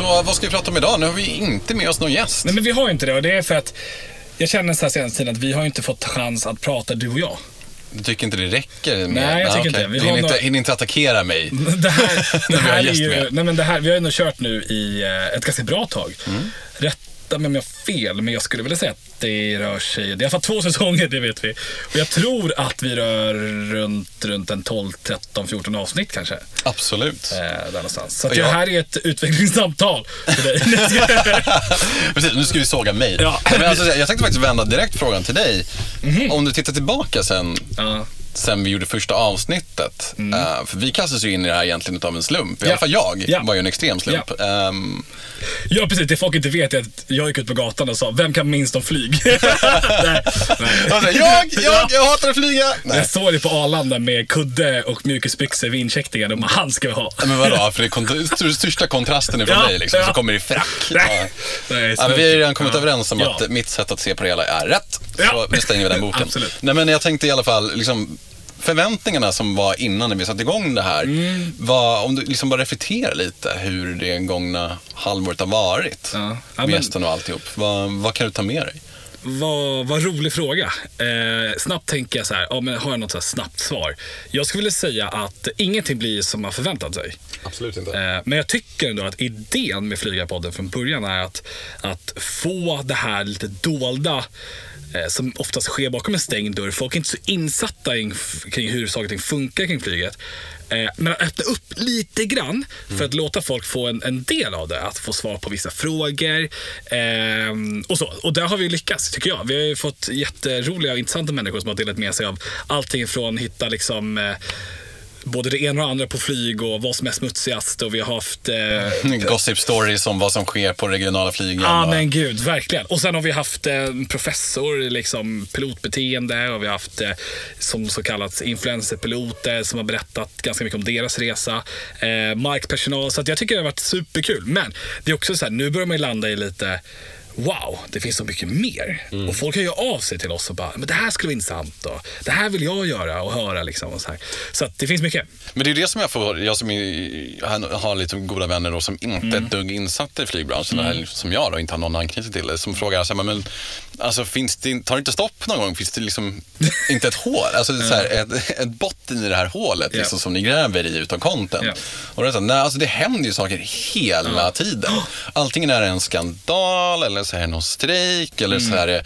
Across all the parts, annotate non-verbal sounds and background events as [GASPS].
Så vad ska vi prata om idag? Nu har vi inte med oss någon gäst. Nej, men vi har ju inte det och det är för att jag känner så här senaste tiden att vi har inte fått chans att prata du och jag. Du tycker inte det räcker? Med... Nej, jag tycker Ah, inte. Vi Du hinner, några- inte, hinner inte attackera mig. [LAUGHS] Det här, [LAUGHS] det här är ju, nej men det här, vi har ju ändå kört nu i eh, ett ganska bra tag. Mm. Rätta mig om jag har fel, men jag skulle vilja säga att det rör sig, det är i alla fall två säsonger, det vet vi. Och jag tror att vi rör runt, runt en 12, 13, 14 avsnitt kanske. Absolut. Eh, där någonstans. Så att Och det jag- här är ett utvecklingssamtal för dig. Jag. [LAUGHS] Precis, nu ska vi såga mig. Ja. Men alltså, jag tänkte faktiskt vända direkt frågan till dig. Mhm. Om du tittar tillbaka sen, ja. Sen vi gjorde första avsnittet. eh, för vi kastades ju in i det här egentligen utav en slump. I Mm. Ja. alla fall jag Ja. var ju en extrem slump. Ehm, ja, precis. Det folk inte vet är att jag gick ut på gatan och sa, vem kan minst om flyg? [LAUGHS] nej, nej. [LAUGHS] alltså, jag, jag, jag hatar att flyga! Nej. Jag såg det på Arlanda med kudde och mjukisbyxor vid incheckningen och bara, han ska vi ha. Men vadå, [LAUGHS] för det är kont- största kontrasten ifrån Ja, dig liksom, ja. så kommer det i frack. Nej. Ja. Nej, Ja, vi har ju redan kommit Ja. överens om Ja. att mitt sätt att se på det hela är rätt. Ja. Så nu stänger vi den boken. Absolut. Nej, men jag tänkte i alla fall, liksom, förväntningarna som var innan när vi satte igång det här. Mm. Var, om du liksom bara reflekterar lite hur det gångna halvåret har varit. Ja. Ja, gästen och alltihop. Vad, vad kan du ta med dig? Vad, vad rolig fråga. Eh, snabbt tänker jag så här, ja, men har jag något så här snabbt svar? Jag skulle vilja säga att ingenting blir som man förväntat sig. Absolut inte. Eh, Men jag tycker ändå att idén med Flygarpodden från början är att, att få det här lite dolda Eh, som oftast sker bakom en stängd dörr. Folk är inte så insatta in- kring hur saker och ting funkar kring flyget. Eh, Men att öppna upp lite grann för att låta folk få en, en del av det. Att få svar på vissa frågor. Eh, och, så. och där har vi lyckats, tycker jag. Vi har ju fått jätteroliga och intressanta människor som har delat med sig av allting från att hitta liksom, eh, både det ena och det andra på flyg och vad som är smutsigast. Och vi har haft... Eh, [LAUGHS] Gossip stories om vad som sker på regionala flygen. Ja, och- men gud, verkligen. Och sen har vi haft eh, professor liksom, pilotbeteende och vi har haft eh, som så kallat influencerpiloter som har berättat ganska mycket om deras resa. Eh, markpersonal, så jag tycker det har varit superkul. Men det är också så här, nu börjar man ju landa i lite Wow, det finns så mycket mer. Mm. Och folk hör ju av sig till oss och bara, men det här skulle vara intressant och det här vill jag göra och höra liksom. Och så här. så det finns mycket. Men det är det som jag får, jag som är, har lite goda vänner då, som inte är Mm. ett dugg insatta i flygbranschen, eller som jag då, inte har någon anknytning till det, som frågar så här, men alltså finns det, tar det inte stopp någon gång? Finns det liksom [LAUGHS] inte ett hål, alltså så här, ett, ett botten i det här hålet Ja. liksom, som ni gräver i utav content? Ja. Och det, är så här, nej, alltså det händer ju saker hela tiden. Antingen är det en skandal, eller så är det någon strejk, eller så är det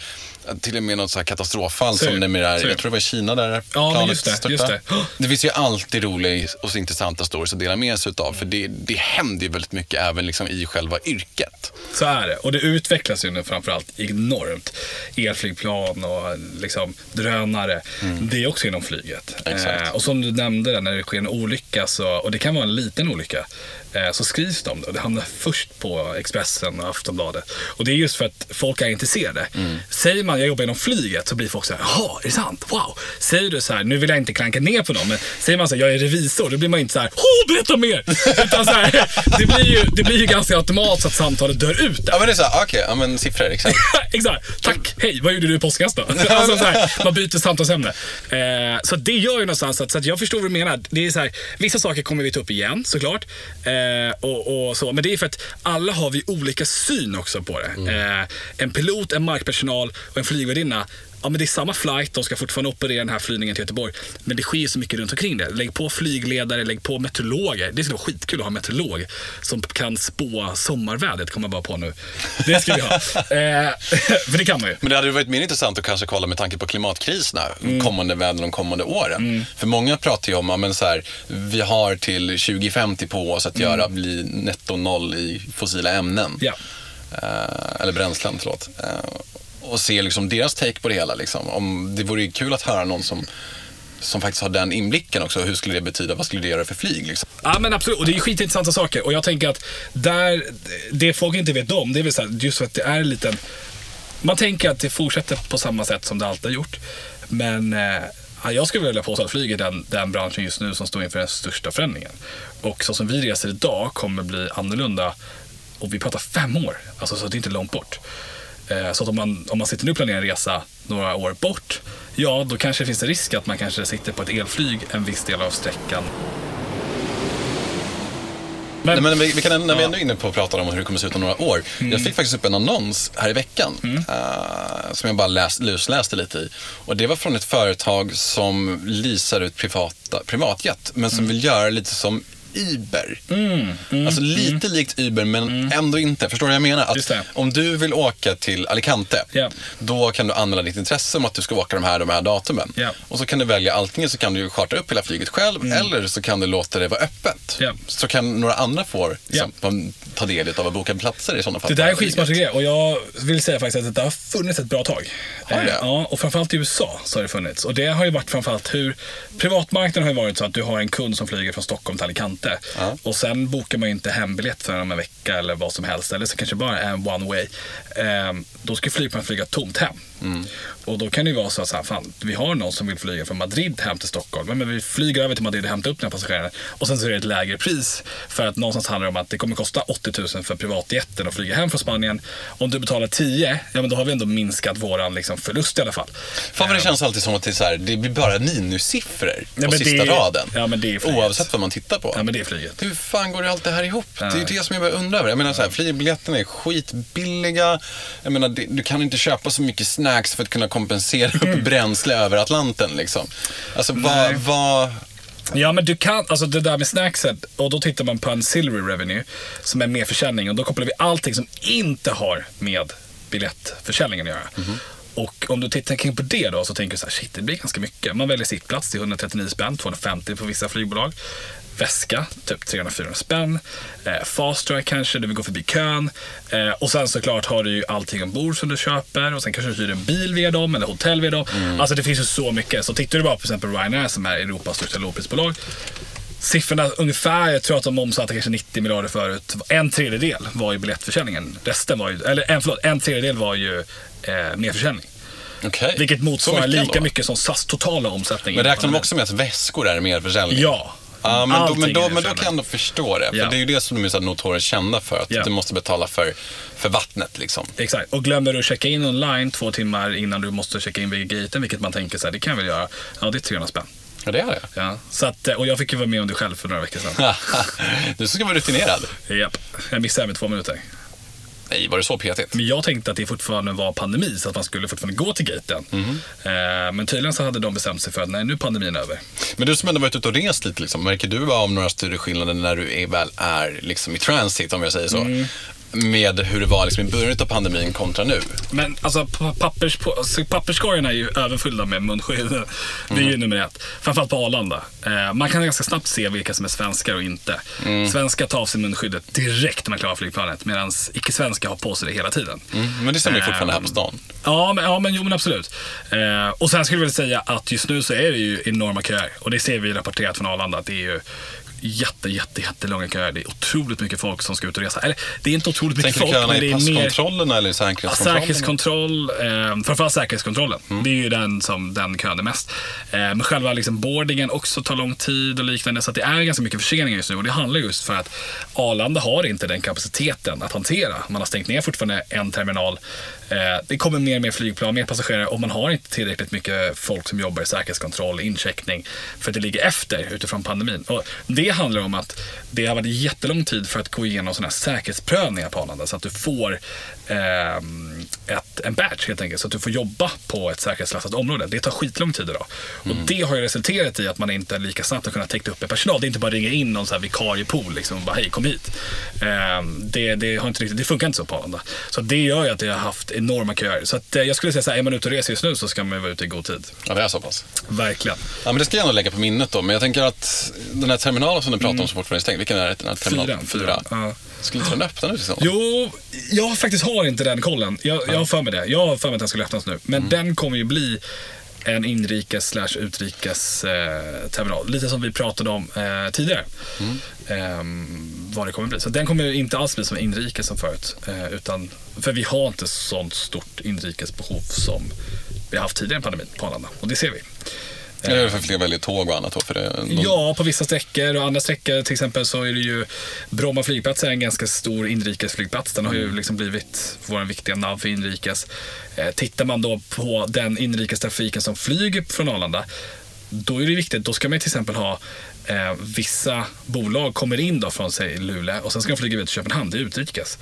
till och med något så här katastroffall Mm. Som Så är jag tror det var i Kina där Ja, planet just det, störtade. just det. [GASPS] Det finns ju alltid roliga och intressanta stories att dela med sig utav. För det, det händer ju väldigt mycket även liksom i själva yrket. Så är det. Och det utvecklas ju nu framförallt enormt. Elflygplan och liksom drönare. Det är också inom flyget. Eh, och som du nämnde, när det sker en olycka, så, och det kan vara en liten olycka, eh, så skrivs det om det. Och det hamnar först på Expressen och Aftonbladet. Och det är just för att folk är intresserade. Säger man jag jobbar inom flyget så blir folk så här, jaha, är det sant? Wow. Säger du så här, nu vill jag inte klanka ner på någon, men säger man så här, jag är revisor, då blir man inte så här, åh, berätta mer! [LAUGHS] Utan så här, det, blir ju, det blir ju ganska automatiskt att samtalet dör ut där. Ja men det är såhär, okej, ja men siffror, exakt. [LAUGHS] Exakt. Tack. Hej, vad gjorde du i påskas då? alltså, så här, man byter samtalsämne. Eh, så det gör ju någonstans att, så att jag förstår vad du menar. Det är så här, vissa saker kommer vi ta upp igen såklart. Eh, och, och så. Men det är för att alla har vi olika syn också på det. Eh, en pilot, en markpersonal och en flygvärdinna Ja, men det är samma flight, de ska fortfarande operera den här flygningen till Göteborg. Men det sker så mycket runt omkring det. Lägg på flygledare, lägg på meteorologer. Det skulle vara skitkul att ha en meteorolog som kan spå sommarvädret, kommer jag bara på nu. Det ska vi ha. [LAUGHS] Eh, [LAUGHS] för det kan man ju. Men det hade varit mer intressant att kanske kolla med tanke på klimatkriserna, Mm. kommande väder de kommande åren. För många pratar ju om, ja, men så här, vi har till 2050 på oss att göra, bli netto noll i fossila ämnen. Mm. Ja. Eh, eller bränslen, förlåt. Eh, och se liksom deras take på det hela. Liksom. Om, det vore kul att höra någon som, som faktiskt har den inblicken också. Hur skulle det betyda? Vad skulle det göra för flyg? Liksom? Ja men absolut, och det är ju skitintressanta saker. Och jag tänker att där, det folk inte vet om, det är väl så här, just för att det är en liten... Man tänker att det fortsätter på samma sätt som det alltid har gjort. Men eh, ja, jag skulle vilja påstå att flyg är den, den branschen just nu som står inför den största förändringen. Och så som vi reser idag kommer bli annorlunda. Och vi pratar fem år, alltså så det är inte långt bort. Eh, Så att om man, om man sitter nu och planerar en resa några år bort, ja då kanske det finns en risk att man kanske sitter på ett elflyg en viss del av sträckan. Nej, men vi, vi kan, när vi ändå är inne på att prata om hur det kommer se ut om några år. Jag fick faktiskt upp en annons här i veckan eh, som jag bara läs, lusläste lite i. Och det var från ett företag som leasar ut privata, privatjet, men som vill göra lite som Uber. alltså lite likt Uber men ändå inte. Förstår du vad jag menar? Att om du vill åka till Alicante, Ja. då kan du anmäla ditt intresse om att du ska åka de här, de här datumen. Ja. Och så kan du välja antingen så kan du chartra upp hela flyget själv eller så kan du låta det vara öppet. Ja. Så kan några andra få liksom, ta del av att boka platser i sådana fall. Det där är skitsmart grej och jag vill säga faktiskt att det har funnits ett bra tag. Har det? Eh, Ja, och framförallt i USA så har det funnits. Och det har ju varit framförallt hur privatmarknaden har varit så att du har en kund som flyger från Stockholm till Alicante. Ja. Och sen bokar man ju inte hembiljett för om en vecka eller vad som helst. Eller så kanske bara en one way. Ehm, då ska flygplanet flyga tomt hem. Mm. Och då kan det ju vara så att så här, fan, vi har någon som vill flyga från Madrid hem till Stockholm. Men, men vi flyger över till Madrid och hämtar upp den här passageraren. Och sen så är det ett lägre pris. För att någonstans handlar det om att det kommer kosta 80 000 för privatjeten att flyga hem från Spanien. Om du betalar 10, ja men då har vi ändå minskat våran liksom, förlust i alla fall. Fan vad det känns alltid som att det, är så här, det blir bara minussiffror på Ja, sista det- raden. ja. Oavsett vad man tittar på. Ja det flyget. Hur fan går allt det här ihop? Det är ju Nej. det som jag börjar undra över. Jag menar så här, flygbiljetterna är skitbilliga. Jag menar, det, du kan inte köpa så mycket snacks för att kunna kompensera upp bränsle över Atlanten liksom. Alltså vad, Nej. vad... Ja, men du kan, alltså det där med snackset, och då tittar man på ancillary revenue, som är merförsäljning, och då kopplar vi allting som inte har med biljettförsäljningen att göra. Mhm. Och om du tittar tänker på det då, så tänker du så här, shit, det blir ganska mycket. Man väljer sittplats till 139 spänn, 250 på vissa flygbolag. Väska, typ 300-400 spänn. Eh, fast track kanske, du vill gå förbi kön. Eh, och sen såklart har du ju allting ombord som du köper. Och sen kanske du hyr en bil via dem, eller hotell via dem. Alltså det finns ju så mycket. Så tittar du bara på till exempel Ryanair som är Europas största lågprisbolag. Siffrorna ungefär, jag tror att de omsatte kanske 90 miljarder förut. En tredjedel var ju biljettförsäljningen. Resten var ju, eller en, förlåt, en tredjedel var ju eh, merförsäljning. Okej. Vilket motsvarar mycket lika ändå. mycket som SAS totala omsättning. Men räknar de också med att väskor är mer försäljning? Ja. Ja, men, då, men, då, men då kan jag ändå förstå det. För Ja. det är ju det som de är så notoriskt kända för. Att Ja. du måste betala för, för vattnet liksom. Exakt. Och glömmer du att checka in online två timmar innan du måste checka in vid gaten, vilket man tänker så här, det kan jag väl göra. Ja, det är 300 spänn. Ja, det är det. Ja. Så att, eh, och jag fick ju vara med om det själv för några veckor sedan. [LAUGHS] du ska vara rutinerad. Japp. Jag missade med två minuter. Nej, var det så petigt? Men jag tänkte att det fortfarande var pandemi, så att man skulle fortfarande gå till gaten. Eh, men tydligen så hade de bestämt sig för att nej, nu är pandemin över. Men du som ändå varit ute och rest lite, liksom, märker du av några större skillnader när du är, väl är liksom, i transit, om jag säger så? Mm. Med hur det var liksom, i början av pandemin kontra nu? Men alltså pa- pappers, alltså, papperskorgarna är ju överfyllda med munskydd. Det är ju nummer ett. Framförallt på Arlanda. Eh, man kan ganska snabbt se vilka som är svenskar och inte. Svenskar tar av sig munskyddet direkt när man klarar flygplanet medan icke-svenskar har på sig det hela tiden. Mm, men det stämmer ju Ehm, fortfarande här på stan. Ja, men, ja, men, jo, men absolut. Eh, och sen skulle jag vilja säga att just nu så är det ju enorma köer. Och det ser vi rapporterat från Arlanda att det är ju jätte, jätte, jättelånga köer. Det är otroligt mycket folk som ska ut och resa. Eller det är inte otroligt mycket Tänker du folk, köerna i är mer... passkontrollerna eller i säkerhetskontrollen? säkerhetskontroll, eh, framförallt säkerhetskontrollen. Mm. Det är ju den som den kön är mest. Eh, men själva liksom boardingen också tar lång tid och liknande. Så det är ganska mycket förseningar just nu. Och det handlar just för att Arlanda har inte den kapaciteten att hantera. Man har stängt ner fortfarande en terminal. Eh, det kommer mer och mer flygplan, mer passagerare och man har inte tillräckligt mycket folk som jobbar i säkerhetskontroll, incheckning. För att det ligger efter utifrån pandemin. Och det handlar om att det har varit jättelång tid för att gå igenom sådana här säkerhetsprövningar på Arlanda. Så att du får eh, ett, en badge helt enkelt. Så att du får jobba på ett säkerhetsklassat område. Det tar skitlång tid idag. Och det har ju resulterat i att man inte lika snabbt har kunnat täcka upp med personal. Det är inte bara att ringa in någon så här vikariepool liksom och bara hej kom hit. Ehm, det, det, har inte riktigt, det funkar inte så på Arlanda. Så det gör ju att det har haft enorma köer. Så att, eh, jag skulle säga så här, är man ute och reser just nu så ska man vara ute i god tid. Ja, det är så pass. Verkligen. Ja, men det ska jag nog lägga på minnet då. Men jag tänker att den här terminalen som du pratar om som fortfarande är stängd, vilken är det? Den här terminalen? Mm. Fyra. Fyra. Ja. Skulle inte den öppna nu? Liksom? Jo, jag faktiskt har inte den kollen. Jag, jag har för mig det. Jag har för mig att den skulle öppnas nu. Men den kommer ju bli en inrikes slash utrikes eh, terminal. Lite som vi pratade om eh, tidigare. Ehm, vad det kommer bli. Så den kommer inte alls bli som inrikes som förut. Eh, utan, för vi har inte sånt stort inrikesbehov som vi har haft tidigare i pandemin på Arlanda. Och det ser vi. Eller för fler väljer tåg och annat då? För det, de, Ja, på vissa sträckor och andra sträckor till exempel så är det ju Bromma flygplats är en ganska stor inrikesflygplats. Den har ju liksom blivit vår viktiga nav för inrikes. Eh, tittar man då på den inrikestrafiken som flyger från Arlanda då är det viktigt, då ska man till exempel ha eh, vissa bolag kommer in då från sig Luleå och sen ska de flyga vidare till Köpenhamn, det är utrikes.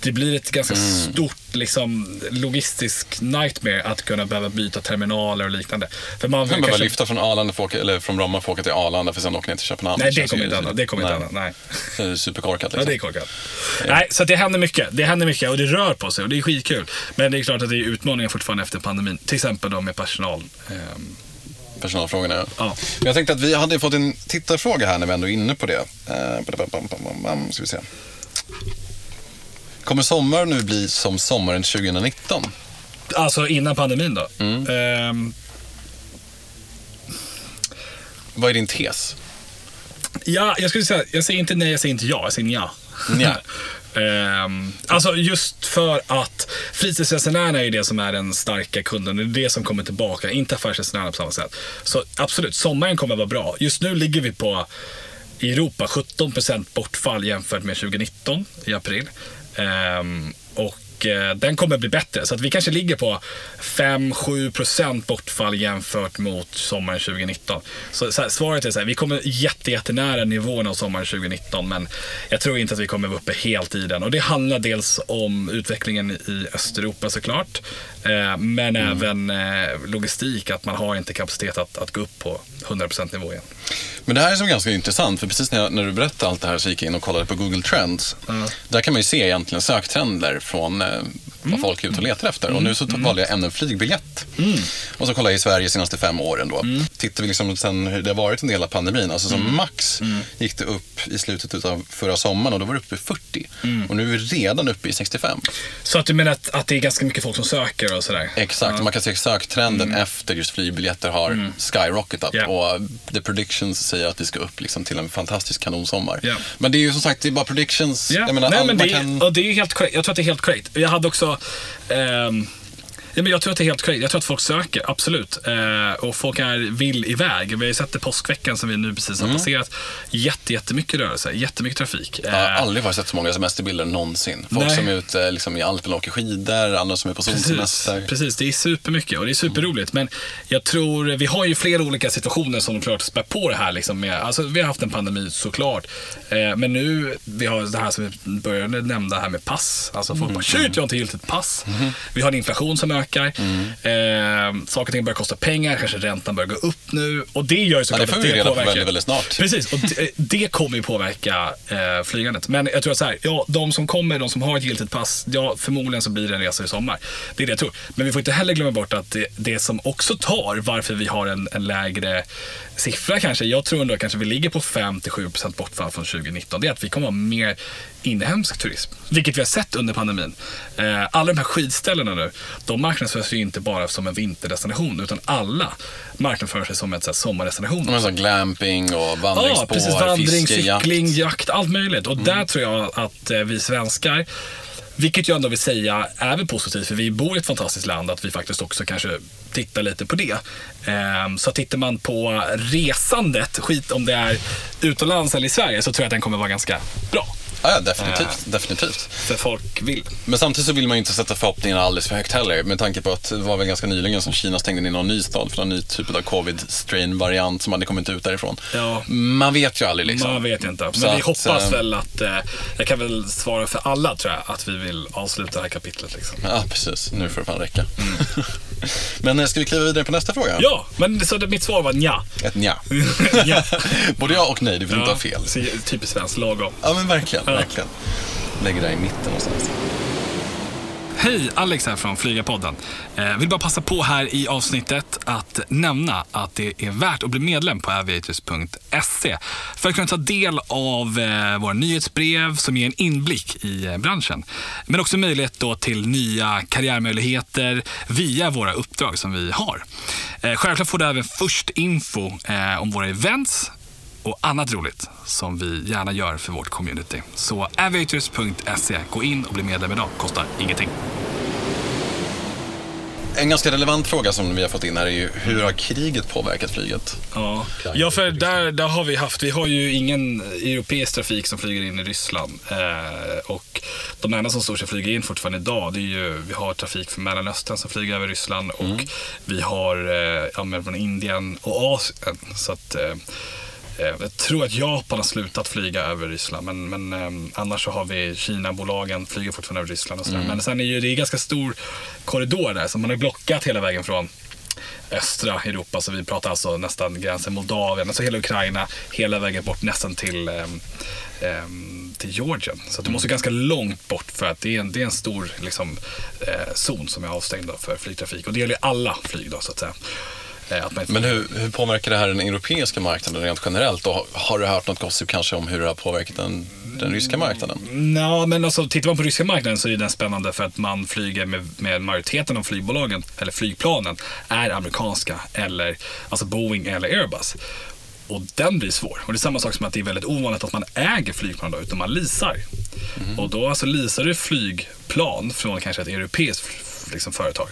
Det blir ett ganska Mm. stort liksom, logistisk nightmare att kunna behöva byta terminaler och liknande. För man kan kanske- lyfta från, Arlanda för att åka, eller från Bromma för att åka till Arlanda för sen åka ner till Köpenhamn. Nej, det kommer inte hända. Det kommer inte hända. Nej. Det är superkorkat Ja, liksom. det är korkat. Nej, så att det händer mycket. Det händer mycket och det rör på sig och det är skitkul. Men det är klart att det är utmaningar fortfarande efter pandemin. Till exempel då med personal. Personalfrågorna. ja. Men jag tänkte att vi hade fått en tittarfråga här när vi ändå är inne på det. Eh, Ska vi se. Kommer sommaren nu bli som sommaren 2019? Alltså innan pandemin då. Mm. Ehm, Vad är din tes? Ja, jag skulle säga, jag säger inte nej, jag säger inte ja, jag säger ja. Nja. [LAUGHS] Ehm, alltså just för att fritidsresenärerna är det som är den starka kunden. Det är det som kommer tillbaka, inte affärsresenärerna på samma sätt. Så absolut, sommaren kommer vara bra. Just nu ligger vi på i Europa 17% bortfall jämfört med 2019 i april. Ehm, och eh, den kommer bli bättre. Så att vi kanske ligger på 5-7% bortfall jämfört mot sommaren 2019. Så, så här, svaret är så här, vi kommer jätte, jättenära nivån av sommaren 2019 men jag tror inte att vi kommer vara uppe helt i den. Och det handlar dels om utvecklingen i Östeuropa såklart. Eh, men även eh, logistik, att man har inte kapacitet att, att gå upp på 100% nivå igen. Men det här är som ganska intressant, för precis när, jag, när du berättade allt det här så gick jag in och kollade på Google Trends. Där kan man ju se egentligen söktrender från eh, vad folk är ute och letar efter. Och nu så mm. valde jag ämnen flygbiljett. Och så kollade jag i Sverige de senaste fem åren då. Tittar vi liksom sen det har varit en del av pandemin. Alltså som max gick det upp i slutet av förra sommaren och då var det uppe i 40. Och nu är vi redan uppe i 65. Så att du menar att, att det är ganska mycket folk som söker och sådär? Exakt, man kan se söktrenden efter just flygbiljetter har skyrocketat. Ja. Och the predictions säger att vi ska upp liksom till en fantastisk kanonsommar. Ja. Men det är ju som sagt, det är bara predictions. Ja, Jag menar, nej, all, men det, är- kan... och det är ju helt korrekt. Jag tror att det är helt korrekt. Jag hade också... ehm, ja, men jag tror att det är helt korrekt. Jag tror att folk söker, absolut. Eh, och folk är vill iväg. Vi har ju sett det påskveckan som vi nu precis Mm. har passerat. Jätte, jättemycket rörelse, jättemycket trafik. Jag har Eh, aldrig varit sett så många semesterbilder någonsin. Folk Nej. som är ute liksom, i Alperna och åker skidor, andra som är på solsemester. precis, det är supermycket och det är superroligt. Men jag tror, vi har ju flera olika situationer som klart spär på det här. Liksom med, alltså, vi har haft en pandemi såklart. Eh, men nu, vi har det här som vi började nämna här med pass. Alltså folk bara, shit jag har inte giltigt pass. Vi har en inflation som ökar. Eh, saker och ting börjar kosta pengar, kanske räntan börjar gå upp nu. Och det gör ju Ja, såklart det får att det reda på påverkar. väldigt, väldigt snart. Precis, och det, det kommer ju påverka eh, flygandet. Men jag tror att så här, ja, de som kommer, de som har ett giltigt pass, ja, förmodligen så blir det en resa i sommar. Det är det jag tror. Men vi får inte heller glömma bort att det, det som också tar varför vi har en, en lägre siffra kanske, jag tror ändå kanske vi ligger på 5-7% bortfall från 2019, det är att vi kommer ha mer inhemsk turism. Vilket vi har sett under pandemin. Eh, alla de här skidställena nu, de marknadsförs ju inte bara som en vinterdestination, utan alla marknadsför sig som en så här, sommardestination. Men så glamping och Ja, vandringsspår, precis. Vandring. Mm. cykling, jakt, allt möjligt. Och där tror jag att eh, vi svenskar, vilket jag ändå vill säga är väl positivt, för vi bor i ett fantastiskt land, att vi faktiskt också kanske tittar lite på det. Ehm, så tittar man på resandet, skit om det är utomlands eller i Sverige, så tror jag att den kommer vara ganska bra. Ja, ja, definitivt. definitivt. För folk vill. Men samtidigt så vill man ju inte sätta förhoppningarna alldeles för högt heller. Med tanke på att det var väl ganska nyligen som Kina stängde ner någon ny stad för någon ny typ av covid-strain-variant som hade kommit ut därifrån. Ja. Man vet ju aldrig liksom. Man vet inte. Men Så vi att, hoppas eh, väl att, eh, jag kan väl svara för alla tror jag, att vi vill avsluta det här kapitlet. Liksom. Ja, precis. Nu får det fan räcka. [LAUGHS] [LAUGHS] Men eh, ska vi kliva vidare på nästa fråga? Ja, men så det, mitt svar var nja. Ett nja. [LAUGHS] ja. [LAUGHS] Både ja och nej, du får inte ha fel. Typiskt svenskt, lagom. Ja, men verkligen. verkligen. Lägger det i mitten någonstans. Hej, Alex här från Flygarpodden. Eh, vill bara passa på här i avsnittet att nämna att det är värt att bli medlem på aviators.se för att kunna ta del av eh, våra nyhetsbrev som ger en inblick i eh, branschen. Men också möjlighet då till nya karriärmöjligheter via våra uppdrag som vi har. Eh, självklart får du även först info eh, om våra events och annat roligt som vi gärna gör för vårt community. Så aviators.se, gå in och bli medlem idag, kostar ingenting. En ganska relevant fråga som vi har fått in här är ju hur har kriget påverkat flyget? Ja, ja för där, där har vi haft, vi har ju ingen europeisk trafik som flyger in i Ryssland. Eh, och de enda som står sig flyger in fortfarande idag, det är ju, vi har trafik från Mellanöstern som flyger över Ryssland och vi har eh, ja, från Indien och Asien. Så att, Eh, jag tror att Japan har slutat flyga över Ryssland, men, men eh, annars så har vi Kina-bolagen flyger fortfarande över Ryssland och sådär. Mm. Men sen är ju det är ganska stor korridor där, så man har blockat hela vägen från östra Europa, så vi pratar alltså nästan gränsen Moldavien, alltså hela Ukraina, hela vägen bort nästan till ehm, ehm, till Georgien. Så du måste ganska långt bort för att det är en, det är en stor liksom, eh, zon som är avstängd för flygtrafik. Och det gäller alla flyg då så att säga. Eh, Men hur, hur påverkar det här den europeiska marknaden rent generellt? Och har du hört något gossip kanske om hur det har påverkat den, den ryska marknaden? Ja, men alltså, tittar man på ryska marknaden så är den spännande för att man flyger med, med majoriteten av flygbolagen, eller flygplanen, är amerikanska eller alltså Boeing eller Airbus. Och den blir svår. Och det är samma sak som att det är väldigt ovanligt att man äger flygplan då, utan man leasar. Och då alltså leasar du flygplan från kanske ett europeiskt liksom, företag.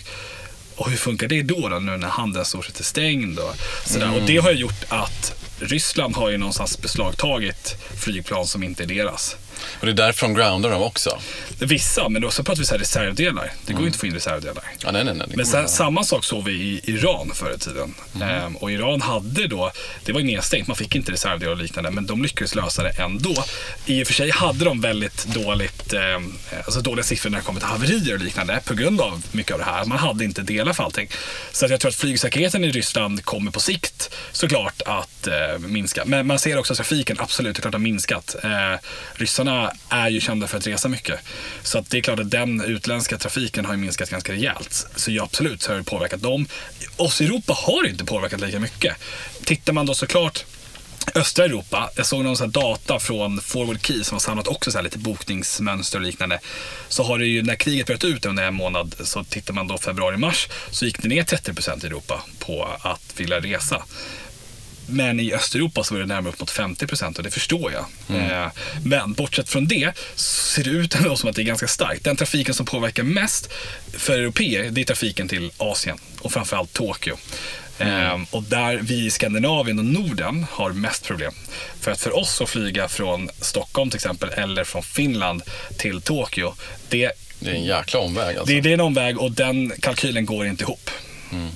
Och hur funkar det då, då nu när handeln stort sett är stängd? Och, sådär. och det har ju gjort att Ryssland har ju någonstans beslagtagit flygplan som inte är deras. Och det är därför de groundar dem också? Vissa, men då så pratar vi så här reservdelar. Det går ju inte att få in reservdelar. Ja, nej, nej, nej. Men sen, samma sak såg vi i Iran förr i tiden. Ehm, och Iran hade då, det var ju nedstängt, man fick inte reservdelar och liknande, men de lyckades lösa det ändå. I och för sig hade de väldigt dåligt, ehm, alltså dåliga siffror när det kommer till haverier och liknande på grund av mycket av det här. Man hade inte delar för allting. Så att jag tror att flygsäkerheten i Ryssland kommer på sikt såklart att eh, minska. Men man ser också att trafiken absolut är klart har minskat. Eh, ryssarna är ju kända för att resa mycket. Så att det är klart att den utländska trafiken har ju minskat ganska rejält. Så ja, absolut så har det påverkat dem. Oss i Europa har inte påverkat lika mycket. Tittar man då såklart Östra Europa, jag såg någon sån här data från Forward Key som har samlat också så här lite bokningsmönster och liknande. Så har det ju, när kriget bröt ut under en månad, så tittar man då februari-mars, så gick det ner 30% i Europa på att vilja resa. Men i Östeuropa så var det närmare upp mot 50 procent och det förstår jag. Eh, men bortsett från det så ser det ut ändå som att det är ganska starkt. Den trafiken som påverkar mest för europeer, det är trafiken till Asien och framförallt Tokyo. Eh, och där vi i Skandinavien och Norden har mest problem. För att för oss att flyga från Stockholm till exempel eller från Finland till Tokyo, det Det är en jäkla omväg alltså. det, det är en omväg och den kalkylen går inte ihop.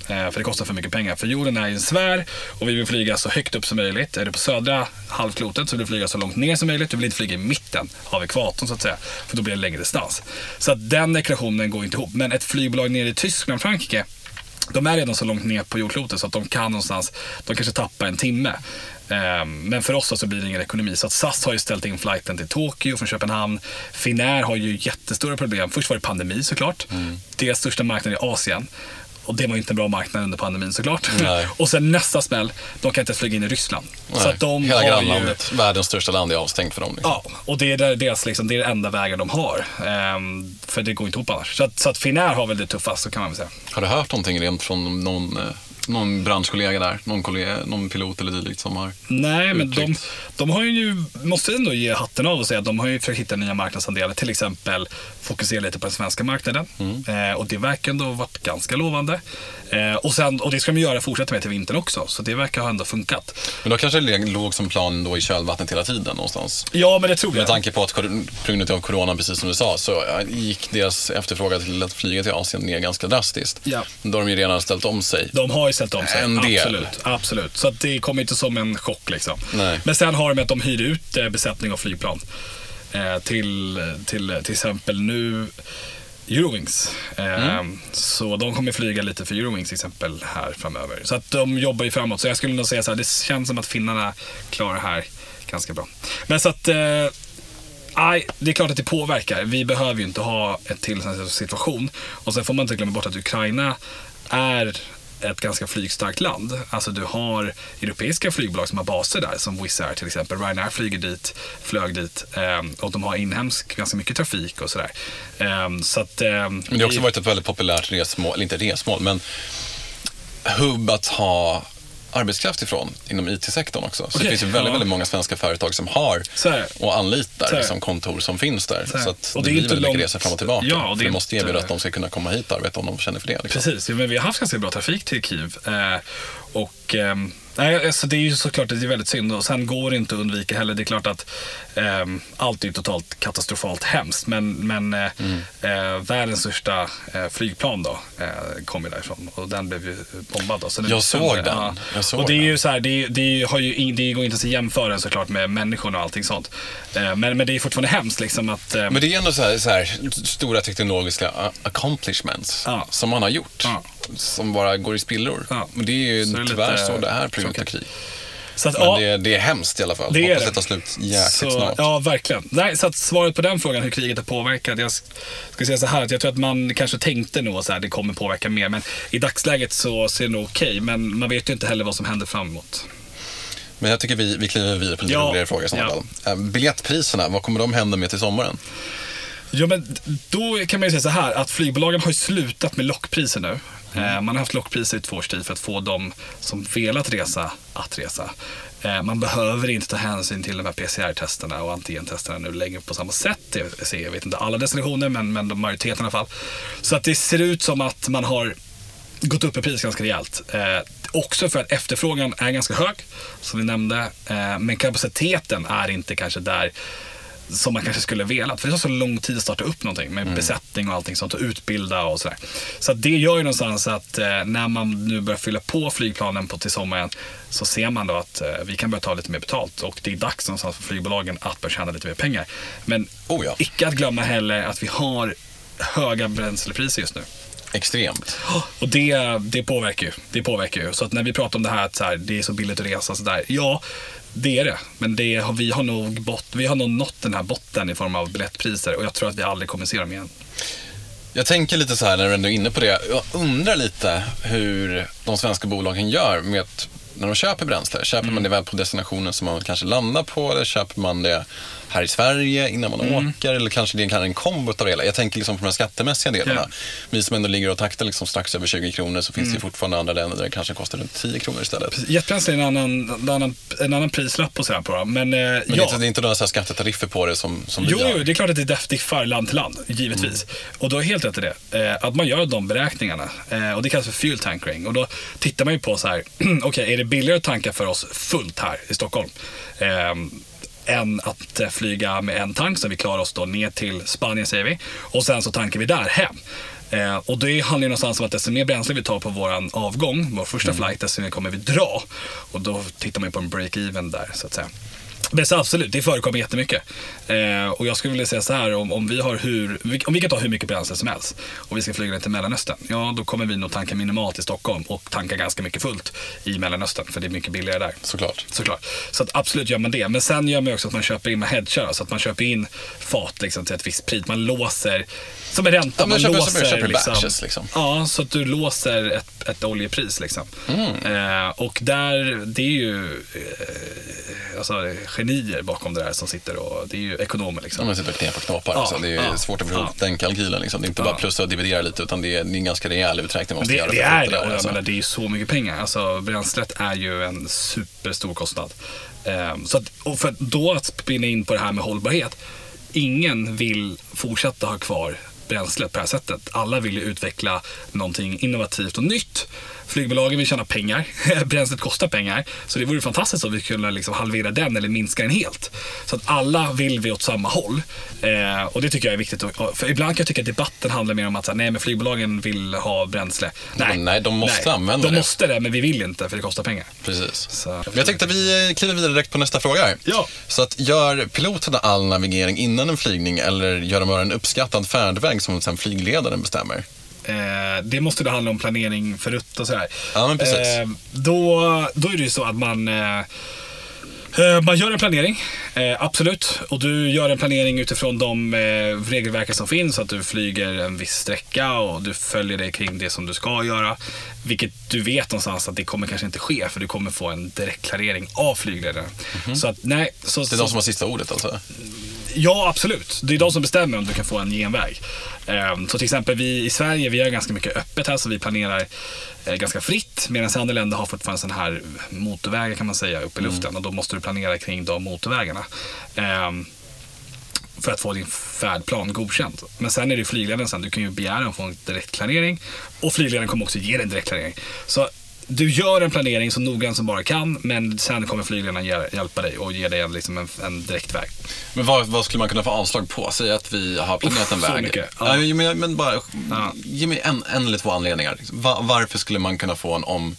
Eh, för det kostar för mycket pengar. För jorden är en sfär och vi vill flyga så högt upp som möjligt. Är du på södra halvklotet så vill du flyga så långt ner som möjligt. Du vill inte flyga i mitten av ekvatorn så att säga. För då blir det längre distans. Så att den ekvationen går inte ihop. Men ett flygbolag nere i Tyskland, Frankrike, de är redan så långt ner på jordklotet så att de kan någonstans, de kanske tappar en timme. Ehm, Men för oss så blir det ingen ekonomi. Så att SAS har ju ställt in flighten till Tokyo från Köpenhamn. Finnair har ju jättestora problem. Först var det pandemi såklart. Deras största marknad är Asien. Och det var ju inte en bra marknad under pandemin såklart. Nej. [LAUGHS] och sen nästa smäll, de kan inte flyga in i Ryssland. Nej, Så att de Hela har ju, grannlandet, världens största land, är avstängt för dem. Liksom. Ja, och det är deras, liksom, det är den enda vägen de har. Ehm, för det går inte ihop annars. Så att, så att Finnair har väl det tuffast, så kan man väl säga. Har du hört någonting rent från någon, eh, någon branschkollega där? Någon, kollega, någon pilot eller dylikt som har... Nej, men de, de har ju, måste ändå ge hatten av och säga att de har ju försökt hitta nya marknadsandelar. Till exempel fokusera lite på den svenska marknaden. Eh, och det verkar ändå ha varit ganska lovande. Eh, och, sen, och det ska de göra fortsätta med till vintern också. Så det verkar ha ändå funkat. Men då kanske det låg som plan då i kölvattnet hela tiden någonstans. Ja, men det tror Med jag. tanke på att på grund av corona, precis som du sa, så gick deras efterfrågan till att flyga till Asien ner ganska drastiskt. Ja. Då har de ju redan ställt om sig. De har ställt om sig. En del. Absolut. absolut. Så att det kommer inte som en chock. Liksom. Nej. Men sen har de att de hyr ut eh, besättning av flygplan. Eh, till, till till exempel nu Eurowings. Eh, Så de kommer flyga lite för Eurowings till exempel här framöver. Så att de jobbar ju framåt. Så jag skulle nog säga så här, det känns som att finnarna klarar det här ganska bra. Men så att eh, Nej, det är klart att det påverkar. Vi behöver ju inte ha ett till situation. Och sen får man inte glömma bort att Ukraina är ett ganska flygstarkt land. Alltså du har europeiska flygbolag som har baser där, som Wizz Air till exempel. Ryanair flyger dit, flög dit ehm, och de har inhemsk ganska mycket trafik och sådär. Ehm, så att, ehm, Men det har också varit ett väldigt populärt resmål, eller inte resmål, men hubb att ha arbetskraft ifrån inom IT-sektorn också. Så Okej, det finns ju väldigt, ja. väldigt många svenska företag som har och anlitar liksom, kontor som finns där. Så. Så att Och det, det är blir väldigt mycket långt- resor fram och tillbaka. Ja, och För det är det måste erbjuda att de ska kunna komma hit och arbeta om de känner för det. Liksom. Precis, men vi har haft ganska bra trafik till Kiev. Eh, och ehm, Nej, alltså det är ju såklart det är väldigt synd och sen går det inte att undvika heller. Det är klart att eh, allt är totalt katastrofalt hemskt men, men eh, Mm. eh, världens största eh, flygplan då eh, kom ju därifrån och den blev ju bombad. Då. Så Jag såg den. Ja. Jag såg och det är ju så här, det, är- det, är- har ju, in- det går inte att jämföra såklart med människorna och allting sånt. Eh, men, men det är fortfarande hemskt liksom att Men det är ändå så här, så här stora teknologiska accomplishments Ja. som man har gjort. Ja. Som bara går i spillror. Men det är ju det är tyvärr lite så det är på grund av tråkigt. krig. så att, Men ja, det, det är hemskt i alla fall. Det Hoppas det. det tar slut jäkligt Så, snart. ja, verkligen. Nej, så att svaret på den frågan, hur kriget har påverkat. Jag ska säga så här, att jag tror att man kanske tänkte nog här, det kommer påverka mer. Men i dagsläget så ser det nog okej. Men man vet ju inte heller vad som händer framåt. Men jag tycker vi, vi kliver vidare på en Ja. roligare fråga i sådana Ja. fall. Eh, Biljettpriserna, vad kommer de hända med till sommaren? Ja, men då kan man ju säga så här att flygbolagen har ju slutat med lockpriser nu. Mm. Man har haft lockpriser i två års tid för att få de som velat resa att resa. Eh, man behöver inte ta hänsyn till de här PCR-testerna och antigentesterna nu längre på samma sätt. Jag vet inte alla destinationer, men, men de majoriteten i alla fall. Så att det ser ut som att man har gått upp i pris ganska rejält. Eh, också för att efterfrågan är ganska hög, som vi nämnde. Eh, men kapaciteten är inte kanske där som man kanske skulle velat. För det tar så lång tid att starta upp någonting med besättning och allting sånt och utbilda och sådär. Så det gör ju någonstans att eh, när man nu börjar fylla på flygplanen på till sommaren så ser man då att eh, vi kan börja ta lite mer betalt och det är dags någonstans för flygbolagen att börja tjäna lite mer pengar. Men Oh ja. icke att glömma heller att vi har höga bränslepriser just nu. Extremt. [GASPS] Och det, det påverkar ju. Det påverkar ju. Så att när vi pratar om det här att så här, det är så billigt att resa så där. Ja, det är det. Men det har, vi, har nog bot, vi har nog nått den här botten i form av biljettpriser och jag tror att vi aldrig kommer se dem igen. Jag tänker lite så här när du ändå är inne på det. Jag undrar lite hur de svenska bolagen gör med att när de köper bränsle. Köper Mm. man det väl på destinationen som man kanske landar på eller köper man det här i Sverige innan man Mm. åker eller kanske det är en kombo av det hela. Jag tänker liksom på de skattemässiga delarna. Ja. Vi som ändå ligger och taktar liksom strax över 20 kronor så finns Mm. det fortfarande andra länder där det kanske kostar runt 10 kronor istället. Jetbränsle är en annan, en annan, en annan prislapp och sådär på dem. Men, eh, Men det är ja. inte, det är inte några så skattetariffer på det som, som vi Jo, har. jo, det är klart att det diffar land till land, givetvis. Och du har helt rätt i det. Eh, att man gör de beräkningarna. Eh, och det kallas för fuel tankering. Och då tittar man ju på så här, [CLEARS THROAT] okej, är det billigare att tanka för oss fullt här i Stockholm? Än att eh, flyga med en tank, så vi klarar oss då ner till Spanien säger vi. Och sen så tankar vi där hem. Eh, och det handlar ju någonstans om att desto mer bränsle vi tar på våran avgång, vår första flight, desto mer kommer vi dra. Och då tittar man ju på en break-even där, så att säga. Men så absolut, det förekommer jättemycket. Eh, och jag skulle vilja säga så här, om, om, vi har hur, om vi kan ta hur mycket bränsle som helst och vi ska flyga ner till Mellanöstern, ja då kommer vi nog tanka minimalt i Stockholm och tanka ganska mycket fullt i Mellanöstern, för det är mycket billigare där. Såklart. Såklart. Så att absolut gör man det. Men sen gör man också att man köper in, man hedgar, så att man köper in fat liksom, till ett visst pris. Man låser, som en ränta, Ja, man köper- låser köper batches, liksom. Ja, så att du låser ett, ett oljepris liksom. Mm. Eh, och där, det är ju eh, alltså, genier bakom det där som sitter och det är ju ekonomer liksom. Om man sitter och knepar knappar. Ja, alltså. Det är ja, svårt att få ihop ja. den kalkylen. Liksom. Det är inte bara Ja. plussa och dividera lite utan det är, det är en ganska rejäl uträkning man måste Det, göra. det att är det. där, Och alltså. menar, det är ju så mycket pengar. Alltså, bränslet är ju en superstor kostnad. Ehm, så att, och för då att spinna in på det här med hållbarhet. Ingen vill fortsätta ha kvar bränslet på det här sättet. Alla vill ju utveckla någonting innovativt och nytt. Flygbolagen vill tjäna pengar. [LAUGHS] Bränslet kostar pengar. Så det vore fantastiskt om vi kunde liksom halvera den eller minska den helt. Så att alla vill vi åt samma håll. Eh, och det tycker jag är viktigt. För ibland kan jag tycka att debatten handlar mer om att så här, nej, men flygbolagen vill ha bränsle. Men nej, de måste använda de det. måste det, men vi vill inte för det kostar pengar. Precis. Så- Jag tänkte att vi kliver vidare direkt på nästa fråga här. Ja. Så att gör piloterna all navigering innan en flygning eller gör de bara en uppskattad färdväg som sen flygledaren bestämmer? Eh, det måste då handla om planering för rutt och sådär. Ja, men precis. Eh, då, då är det ju så att man eh, eh, man gör en planering, eh, absolut. Och du gör en planering utifrån de eh, regelverken som finns. Att du flyger en viss sträcka och du följer dig kring det som du ska göra. Vilket du vet någonstans att det kommer kanske inte ske för du kommer få en direktklarering av flygledaren. Så att nej. Så. Det är de som har sista ordet alltså? Ja, absolut. Det är de som bestämmer om du kan få en genväg. Ehm, Så till exempel vi i Sverige, vi gör ganska mycket öppet här, så vi planerar eh, ganska fritt. Medan andra länder har fortfarande sån här motorvägar kan man säga, upp i luften. Och då måste du planera kring de motorvägarna. Ehm, För att få din färdplan godkänd. Men sen är det flygledaren sen, du kan ju begära att få en direktklarering. Och flygledaren kommer också ge dig en direktklarering. Så du gör en planering så noggrant som bara kan, men sen kommer flygledarna hjäl- hjälpa dig och ge dig en, liksom en, en direktväg. Men vad, vad skulle man kunna få avslag på? Säg att vi har planerat en Uff, så väg. mycket. Ja. Ja. men, men bara, Ja. ge mig en, en eller två anledningar. Va, varför skulle man kunna få en om,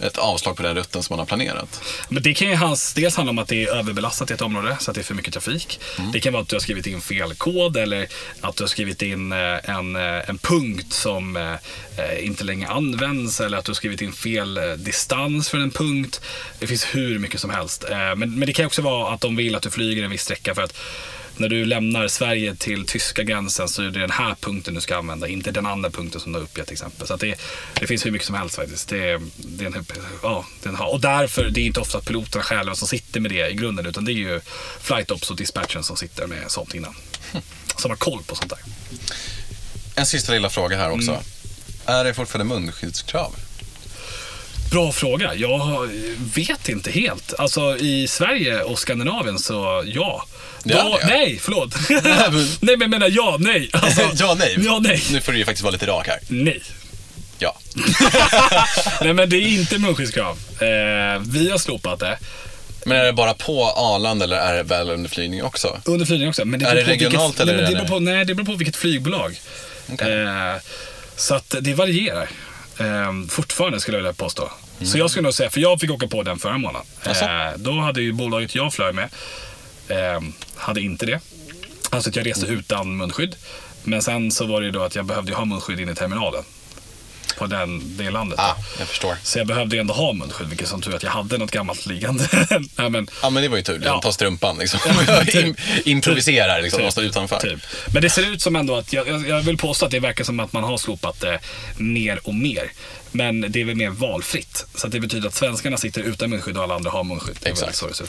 ett avslag på den rutten som man har planerat? Men det kan ju hans, dels handla om att det är överbelastat i ett område, så att det är för mycket trafik. Mm. Det kan vara att du har skrivit in fel kod eller att du har skrivit in eh, en, eh, en punkt som eh, inte längre används eller att du har skrivit in fel distans för en punkt. Det finns hur mycket som helst. Men, men det kan också vara att de vill att du flyger en viss sträcka för att när du lämnar Sverige till tyska gränsen så är det den här punkten du ska använda, inte den andra punkten som du har uppgett till exempel. Så det, det finns hur mycket som helst faktiskt. Det, det är en, ja, det är en, och därför, det är inte ofta piloterna själva som sitter med det i grunden, utan det är ju flight ops och dispatchen som sitter med sånt innan. [LAUGHS] Som har koll på sånt där. En sista lilla fråga här också. Mm. Är det fortfarande munskyddskrav? Bra fråga. Jag vet inte helt. Alltså i Sverige och Skandinavien så ja. Då, nej, förlåt. men- [LAUGHS] nej, men jag menar ja, nej. Alltså, [LAUGHS] ja, nej. Ja, nej. Nu får du ju faktiskt vara lite rak här. Nej. Ja. [LAUGHS] Nej men det är inte munskyddskrav. Eh, vi har slopat det. Men är det bara på Arlanda eller är det väl under flygning också? Under flygning också. Men det Är det regionalt vilket, eller nej, det beror på, Nej, det beror på vilket flygbolag. Eh, så att det varierar. Eh, fortfarande skulle jag vilja påstå. Så jag skulle nog säga, för jag fick åka på den förra månaden. Jaså? Eh, då hade ju bolaget jag flög med, eh, hade inte det. Alltså att jag reste utan munskydd. Men sen så var det ju då att jag behövde ha munskydd in i terminalen. På den, det landet. Ah, jag förstår. Så jag behövde ju ändå ha munskydd, vilket som tur att jag hade något gammalt liggande. [LAUGHS] Nej, men, Ja, men det var ju tur. Ja. Ja. Ta strumpan liksom. typ. [LAUGHS] Im- Improviserar liksom, Typ. måste utanför. Typ. Men det ser ut som ändå att, jag, jag jag vill påstå att det verkar som att man har slopat det mer och mer. Men det är väl mer valfritt. Så det betyder att svenskarna sitter utan munskydd och alla andra har munskydd. Exakt. så det. [LAUGHS]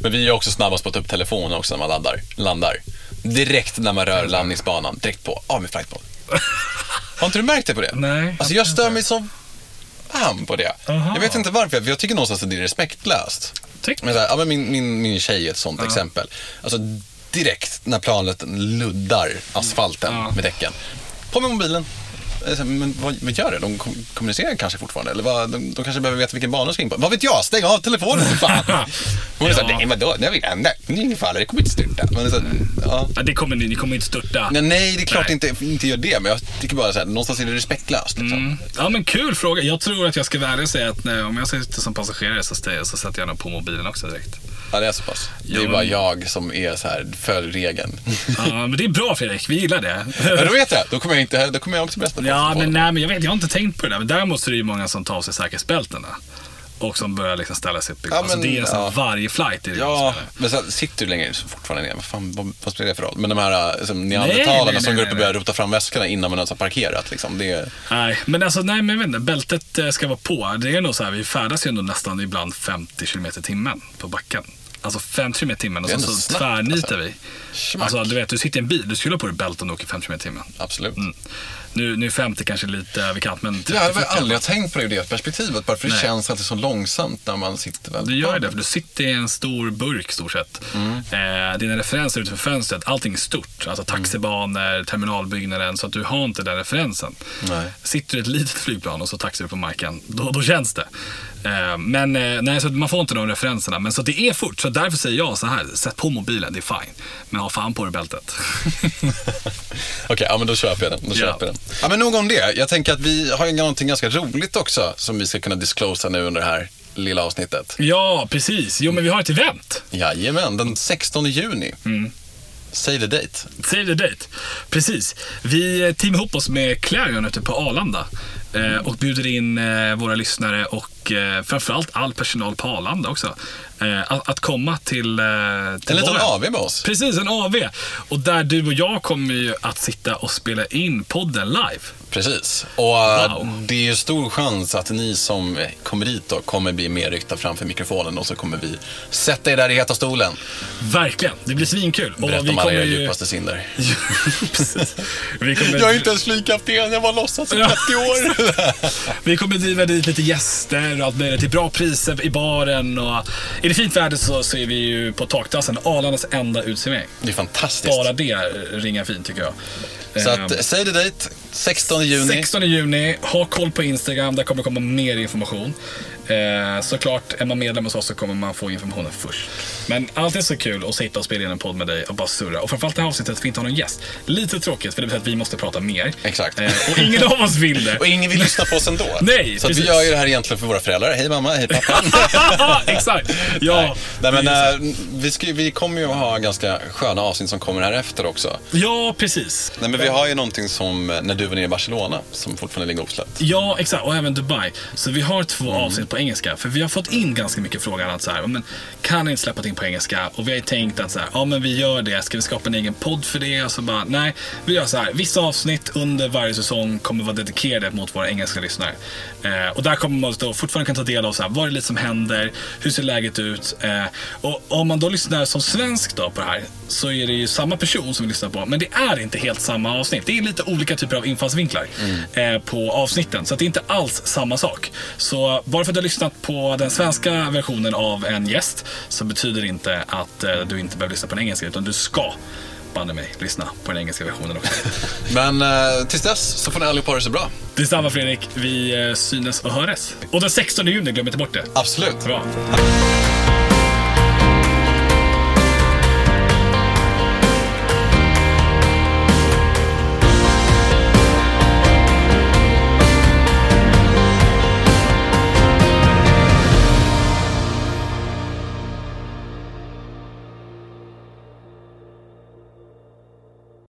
Men vi är också snabbast på att ta upp telefonen också när man laddar, landar. Direkt när man rör landningsbanan, direkt på, av med flight mode. Har inte du märkt det på det? Nej, Alltså jag stör mig så fan på det. Aha. Jag vet inte varför, för jag tycker någonstans att det är respektlöst. Tyck. Men, så här, ja, men min, min, min tjej är ett sånt exempel. Alltså direkt när planet luddar asfalten Ja. med däcken. På med mobilen. Jag är så här, Men vad, vad gör det? De kom- kommunicerar kanske fortfarande. Eller vad, de, de kanske behöver veta vilken bana de ska in på. Vad vet jag? Stäng av telefonen för fan. [LAUGHS] Hon är Ja. nej vadå? Vet jag inte. Det är ingen fara, det kommer inte styrta. Men så här, ja. Ja, det kommer ni, ni kommer inte störta. Nej, nej, det är klart Nej. inte, inte gör det. Men jag tycker bara så här, någonstans är det respektlöst. Liksom. Mm. Ja men kul fråga. Jag tror att jag ska vara ärlig och säga att nej, om jag sitter som passagerare så, så sätter jag nog på mobilen också direkt. Ja, det är så pass. Det är bara jag som är så här, följ regeln. Ja men det är bra Fredrik, vi gillar det. Ja, då vet jag. Då kommer jag, inte, då kommer jag också berätta. Ja, men nej, men jag vet, jag har inte tänkt på det där. Men däremot så är det ju många som tar av sig säkerhetsbältena. Och som börjar liksom ställa sig upp. Ja, alltså, men, det är nästan ja. varje flight. Är det Ja, som men så sitter du längre så fortfarande ner. Vad fan, vad, vad spelar det för roll? Men de här liksom, Nej, neandertalarna som går upp och börjar rota fram väskorna innan man ens har parkerat. Liksom, det är, Nej, men alltså nej, men jag vet inte. Bältet eh, ska vara på. Det är nog så här, vi färdas ju ändå nästan ibland 50 km i timmen på backen. Alltså 50 km i timmen och så, ändå så snabbt, tvärnitar alltså. vi. Schmack. Alltså du vet, du sitter i en bil, du skulle ha på dig bälte om du åker 50 km i timmen. absolut. Mm. Nu, nu är 50 kanske lite överkant, men 30, Jag har 40 aldrig tänkt på det ur det perspektivet. Bara för det Nej. känns alltid så långsamt när man sitter väl. Du gör det, för du sitter i en stor burk stort sett. Mm. Eh, dina referenser utanför fönstret, allting är stort. Alltså taxibanor, terminalbyggnaden, så att du har inte den referensen. Nej. Sitter du i ett litet flygplan och så taxar du på marken, då, då känns det. Eh, men eh, nej, så man får inte de referenserna. Men så det är fort, så därför säger jag så här, sätt på mobilen, det är fine. Men ha fan på dig bältet. [LAUGHS] Okej, ja men då köper jag den. Då köper jag den. Ja, men nog om det. Jag tänker att vi har någonting ganska roligt också som vi ska kunna disclosa nu under det här lilla avsnittet. ja, precis. Jo, men vi har ett event. Jajamän, den 16 juni. Mm. Say the date. Save the date. Precis. Vi eh, teamar ihop oss med Clarion ute på Arlanda Eh, och bjuder in eh, våra lyssnare och eh, framförallt all personal på Arlanda också. Eh, att, att komma till, eh, till En liten. AV med oss. Precis, en AV. Och där du och jag kommer ju att sitta och spela in podden live. Precis. Och eh, Wow. det är ju stor chans att ni som kommer hit då kommer bli mer ryckta framför mikrofonen och så kommer vi sätta er där i heta stolen. Verkligen, det blir svinkul. Och Berätta vi om alla era ju- djupaste synder. [LAUGHS] Kommer... Jag är inte ens flygkapten, jag var låtsas i 30 år. [LAUGHS] Vi kommer driva dit lite gäster och allt möjligt till bra priser i baren. Och fint väder så, så är vi ju på takterrassen, Arlandas enda uteservering. Det är fantastiskt. Bara det ringar fint tycker jag. Så Ehm, att, säg det dit, 16 juni. 16 juni, ha koll på Instagram, där kommer det komma mer information. Eh, såklart, är man medlem hos oss så kommer man få informationen först. Men alltid så kul att sitta och spela in en podd med dig och bara surra. Och framförallt det här avsnittet att vi inte har någon gäst. Lite tråkigt, för det betyder att vi måste prata mer. Exakt. Eh, och ingen av oss vill det. [LAUGHS] Och ingen vill lyssna på oss ändå. [LAUGHS] Nej, Så vi gör ju det här egentligen för våra föräldrar. Hej mamma, hej pappa. [LAUGHS] Exakt. Ja, Nej, men, eh, vi, ska, vi kommer ju att ha ganska sköna avsnitt som kommer här efter också. ja, precis. Nej, men vi har ju någonting som eh, när du var nere i Barcelona som fortfarande ligger osläppt. Ja, exakt. Och även Dubai. Så vi har två Mm. avsnitt på engelska. För vi har fått in ganska mycket frågor att så här, men kan ni inte släppa in på engelska? Och vi har ju tänkt att så här, ja men vi gör det. Ska vi skapa en egen podd för det? Och så bara, nej. Vi gör så här, vissa avsnitt under varje säsong kommer vara dedikerade mot våra engelska lyssnare. Eh, och där kommer man då fortfarande kunna ta del av så här, vad är det som händer? Hur ser läget ut? Eh, och om man då lyssnar som svensk då på det här så är det ju samma person som vi lyssnar på. Men det är inte helt samma avsnitt. Det är lite olika typer av infallsvinklar eh, på avsnitten. Så det är inte alls samma sak. Så bara för att du har lyssnat på den svenska versionen av en gäst så betyder det inte att eh, du inte behöver lyssna på den engelska. Utan du ska banne mig lyssna på den engelska versionen också. [LAUGHS] Men eh, tills dess så får ni allihopa ha det så bra. Detsamma Fredrik. Vi eh, synes och höres. Och den 16 juni, glöm inte bort det. Absolut. Bra. Tack.